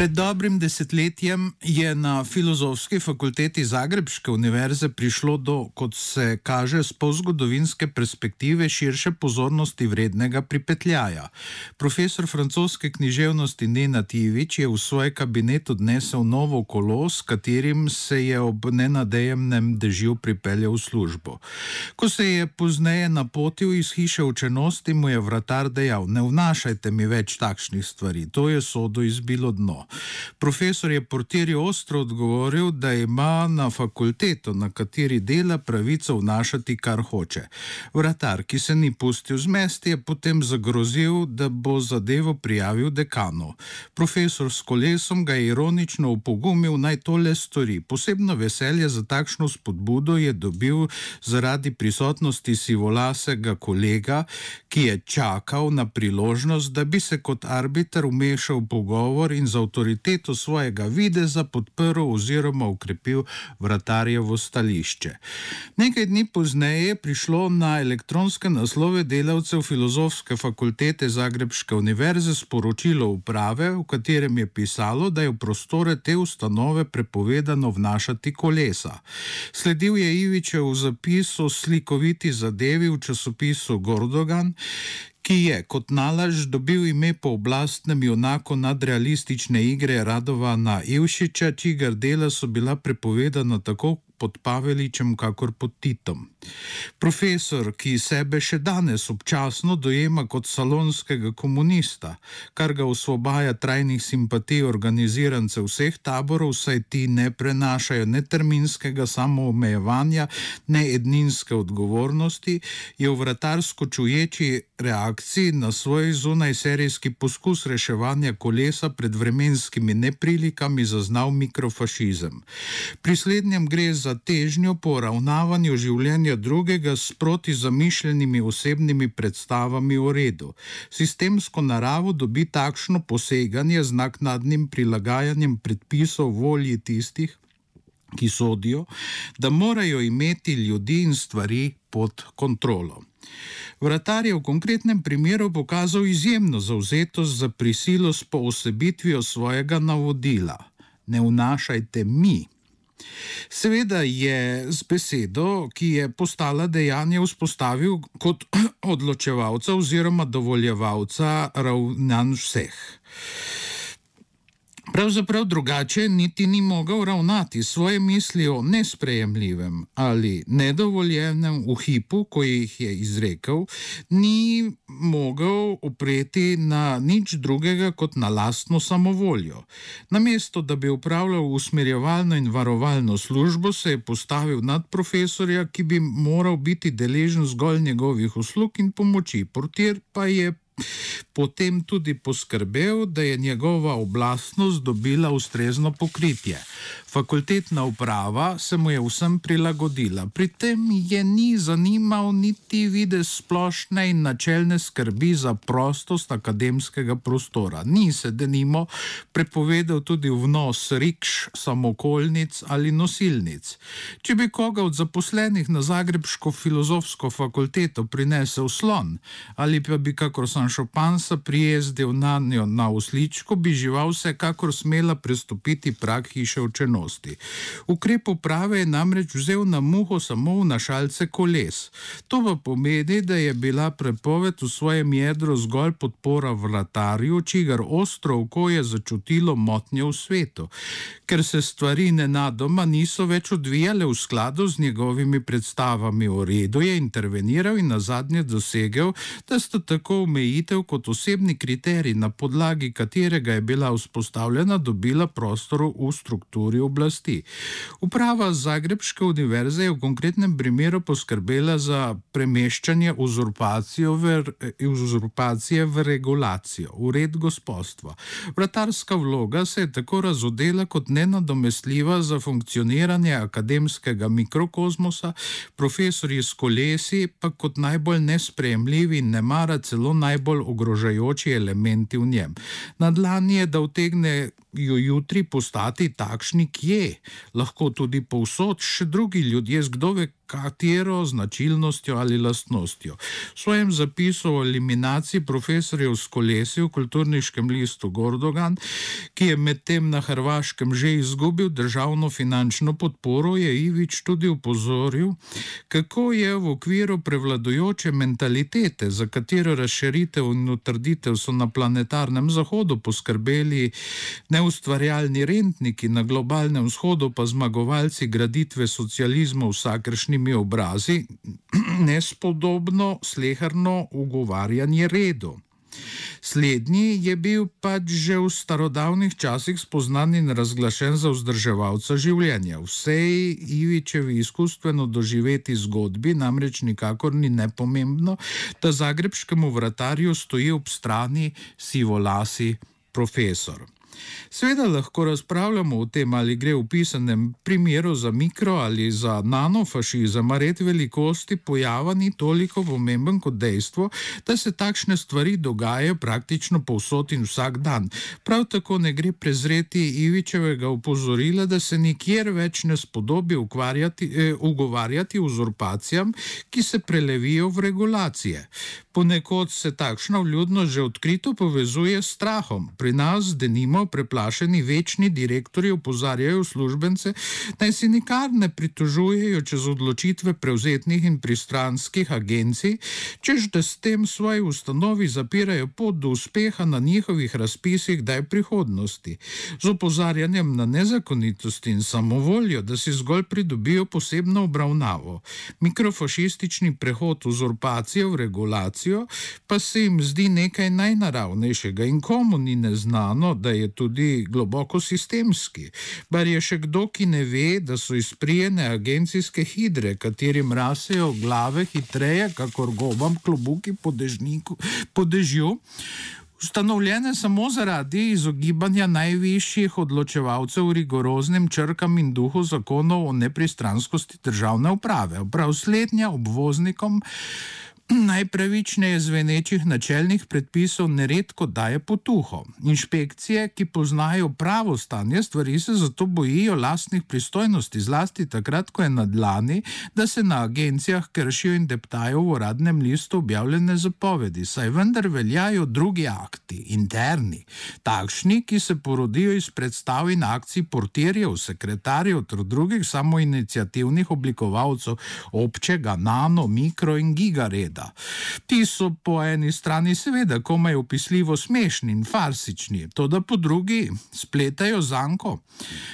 Pred dobrim desetletjem je na filozofski fakulteti Zagrebške univerze prišlo do, kot se kaže, z polzgodovinske perspektive širše pozornosti vrednega pripetljaja. Profesor francoske književnosti Nena Tivič je v svoj kabinet odnesel novo kolo, s katerim se je ob nenadejemnem dežju pripeljal v službo. Ko se je pozneje napotil iz hiše učenosti, mu je vratar dejal: Ne vnašajte mi več takšnih stvari, to je sodo izbilo dno. Profesor je portirju ostro odgovoril, da ima na fakulteto, na kateri dela, pravico vnašati, kar hoče. Vratar, ki se ni pustil zmesti, je potem zagrozil, da bo zadevo prijavil dekanu. Profesor s kolesom ga je ironično upogumil naj tole stori. Posebno veselje za takšno spodbudo je dobil zaradi prisotnosti sivolasega kolega, ki je čakal na priložnost, da bi se kot arbiter umešal v pogovor in z avtoriteto svojega videza podprl oziroma ukrepil vratarjevo stališče. Nekaj dni pozneje je prišlo na elektronske naslove delavcev Filozofske fakultete Zagrebške univerze sporočilo uprave, v katerem je pisalo, da je v prostore te ustanove prepovedano vnašati kolesa. Sledil je Ivičev zapis o slikoviti zadevi v časopisu Gordogan, ki je kot nalaž dobil ime po oblastnem junaku nadrealistične igre Radovana Ivšiča, čigar dela so bila prepovedana tako pod Paveličem, kakor pod Titom. Profesor, ki sebe še danes občasno dojema kot salonskega komunista, kar ga osvobaja trajnih simpatij organizirancev vseh taborov, saj ti ne prenašajo ne terminskega samoomejevanja, ne edninske odgovornosti, je v vratarsko čuječi reakciji na svoj zunaj serijski poskus reševanja kolesa pred vremenskimi neprilikami zaznal mikrofašizem. Pri slednjem gre za težnjo po ravnavanju življenja drugega s proti zamišljenimi osebnimi predstavami o redu. Sistemsko naravo dobi takšno poseganje z naknadnim prilagajanjem predpisov volji tistih, ki sodijo, da morajo imeti ljudi in stvari pod kontrolo. Vratar je v konkretnem primeru pokazal izjemno zauzetost za prisilo s poosebitvijo svojega navodila: Ne vnašajte mi. Seveda je z besedo, ki je postala dejanje, vzpostavil kot odločevalca oziroma dovoljevalca ravnanj vseh. Pravzaprav drugače niti ni mogel ravnati svoje misli o nesprejemljivem ali nedovoljenem v hipu, ko jih je izrekel, ni mogel upreti na nič drugega kot na lastno samovoljo. Namesto da bi upravljal usmerjevalno in varovalno službo, se je postavil nad profesorja, ki bi moral biti deležen zgolj njegovih uslug in pomoči. Portir pa je potem tudi poskrbel, da je njegova oblastnost dobila ustrezno pokritje. Fakultetna uprava se mu je vsem prilagodila, pri tem je ni zanimal niti videz splošne in načelne skrbi za prostost akademskega prostora. Ni se denimo prepovedal tudi vnos rikš, samokolnic ali nosilnic. Če bi koga od zaposlenih na Zagrebško filozofsko fakulteto prinesel slon ali pa bi kakor sem Šopansa prijezdil na njo na usličko, bi žival vsekakor smela prestopiti prak hiše učenosti. Ukrep uprave je namreč vzel na muho samo v našalce koles. To pa pomeni, da je bila prepoved v svojem jedru zgolj podpora vlatarju, čigar ostro oko je začutilo motnje v svetu. Ker se stvari nenadoma niso več odvijale v skladu z njegovimi predstavami o redu, je interveniral in na zadnje dosegel, da sta tako omejili omejitev kot osebni kriterij, na podlagi katerega je bila vzpostavljena, dobila prostor v strukturi oblasti. Uprava Zagrebške univerze je v konkretnem primeru poskrbela za premeščanje uzurpacije v regulacijo, v red gospodstva. Vratarska vloga se je tako razodela kot nenadomestljiva za funkcioniranje akademskega mikrokozmosa, profesori s kolesi pa kot najbolj nespremljivi in ne mara celo najbolj najbolj ogrožajoči elementi v njem. Na dlani je, da utegne jo jutri postati takšni, kje, lahko tudi povsod, še drugi ljudje, z kdo ve katero značilnostjo ali lastnostjo. V svojem zapisu o eliminaciji profesorjev s kolesi v kulturniškem listu Gordogan, ki je medtem na Hrvaškem že izgubil državno finančno podporo, je Ivič tudi upozoril, kako je v okviru prevladojoče mentalitete, za katero razširitev in utrditev so na planetarnem zahodu poskrbeli neustvarjalni rentniki, na globalnem vzhodu pa zmagovalci graditve socializma vsakršni črnimi obrazi, nespodobno slehrno ugovarjanje redu. Slednji je bil pač že v starodavnih časih spoznan in razglašen za vzdrževalca življenja. Vsej Ivičevi izkustveno doživeti zgodbi namreč nikakor ni nepomembno, da zagrebskemu vratarju stoji ob strani sivolasi profesor. Seveda lahko razpravljamo o tem, ali gre v pisanem primeru za mikro ali za nanofašizem, a red velikosti pojava ni toliko pomemben kot dejstvo, da se takšne stvari dogajajo praktično povsod in vsak dan. Prav tako ne gre prezreti Ivičevega upozorila, da se nikjer več ne spodobi eh, ugovarjati uzurpacijam, ki se prelevijo v regulacije. Ponekod se takšna vljudnost že odkrito povezuje s strahom. Pri nas, denimo, preplašeni večni direktori opozarjajo službence, naj se nikar ne pritožujejo čez odločitve prevzetnih in pristranskih agencij, čež da s tem svoji ustanovi zapirajo pot do uspeha na njihovih razpisih, da je prihodnosti. Z opozarjanjem na nezakonitosti in samovoljo, da si zgolj pridobijo posebno obravnavo. Mikrofašistični prehod uzurpacije v regulacijo pa se jim zdi nekaj najnaravnejšega in komu ni neznano, da je tudi globoko sistemski. Bar je še kdo, ki ne ve, da so izprijene agencijske hidre, katerim rasejo glave hitreje, kakor gobam klobuki po dežju. Ustanovljene samo zaradi izogibanja najvišjih odločevalcev v rigoroznem črkam in duhu zakonov o nepristranskosti državne uprave. Prav slednja obvoznikom najpravičneje zvenečih načelnih predpisov neredko daje potuho. Inšpekcije, ki poznajo pravo stanje stvari, se zato bojijo lastnih pristojnosti, zlasti takrat, ko je na dlani, da se na agencijah kršijo in deptajo v uradnem listu objavljene zapovedi, saj vendar veljajo drugi akti, interni, takšni, ki se porodijo iz predstav in akcij portirjev, sekretarjev ter drugih samoinicijativnih oblikovalcev občega, nano, mikro in gigareda sveta. Ti so po eni strani seveda komaj opisljivo smešni in farsični, to da po drugi spletajo zanko,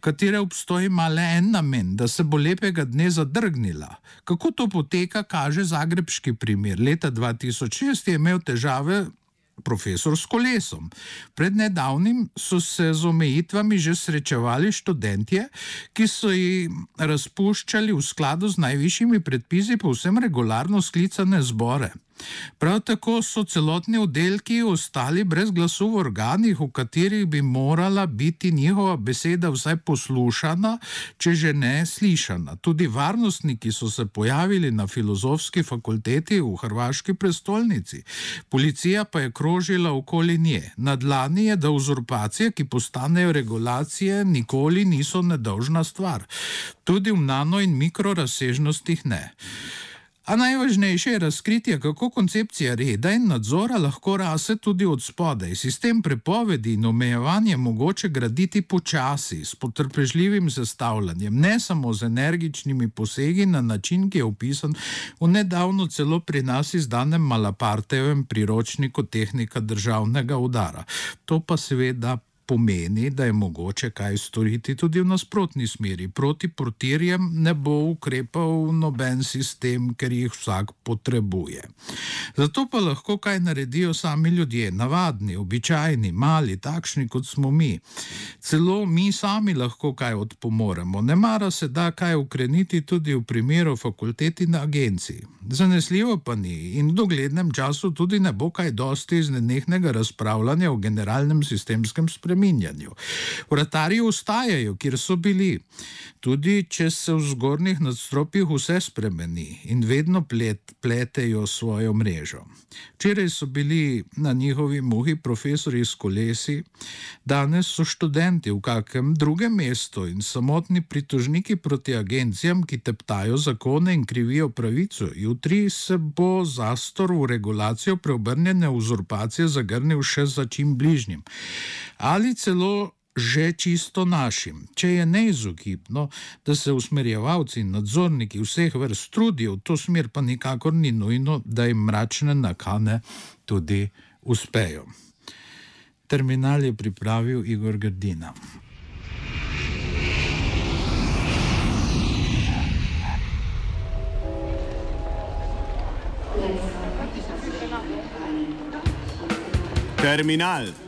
katere obstoj ima le en namen, da se bo lepega dne zadrgnila. Kako to poteka, kaže zagrebski primer. Leta 2006 je imel težave profesor s kolesom. Pred nedavnim so se z omejitvami že srečevali študentje, ki so jih razpuščali v skladu z najvišjimi predpisi povsem regularno sklicane zbore. Prav tako so celotni oddelki ostali brez glasu v organih, v katerih bi morala biti njihova beseda vsaj poslušana, če že ne slišana. Tudi varnostniki so se pojavili na filozofski fakulteti v Hrvaški prestolnici. Policija pa je krožila okoli nje. Na dlani je, da uzurpacije, ki postanejo regulacije, nikoli niso nedolžna stvar. Tudi v nano in mikrorazsežnostih ne. A najvažnejše je razkritje, kako koncepcija reda in nadzora lahko rase tudi od spodaj. Sistem prepovedi in omejevanja mogoče graditi počasi, s potrpežljivim zastavljanjem, ne samo z energičnimi posegi na način, ki je opisan v nedavno celo pri nas izdanem Malapartevem priročniku tehnika državnega udara. To pa seveda pomeni, da je mogoče kaj storiti tudi v nasprotni smeri. Proti portirjem ne bo ukrepal noben sistem, ker jih vsak potrebuje. Zato pa lahko kaj naredijo sami ljudje, navadni, običajni, mali, takšni kot smo mi. Celo mi sami lahko kaj odpomoremo. Ne mara se da kaj ukreniti tudi v primeru fakulteti na agenciji. Zanesljivo pa ni in v doglednem času tudi ne bo kaj dosti iz nenehnega razpravljanja o generalnem sistemskem spremljanju spreminjanju. Vratarji ostajajo, kjer so bili, tudi če se v zgornjih nadstropjih vse spremeni in vedno plet, pletejo svojo mrežo. Včeraj so bili na njihovi muhi profesori iz kolesi, danes so študenti v kakem drugem mestu in samotni pritožniki proti agencijam, ki teptajo zakone in krivijo pravico. Jutri se bo zastor v regulacijo preobrnjene uzurpacije zagrnil še za čim bližnjim. Ali celo že čisto našim. Če je neizogibno, da se usmerjevalci in nadzorniki vseh vrst trudijo v to smer, pa nikakor ni nujno, da jim mračne nakane tudi uspejo. Terminal je pripravil Igor Grdina. Terminal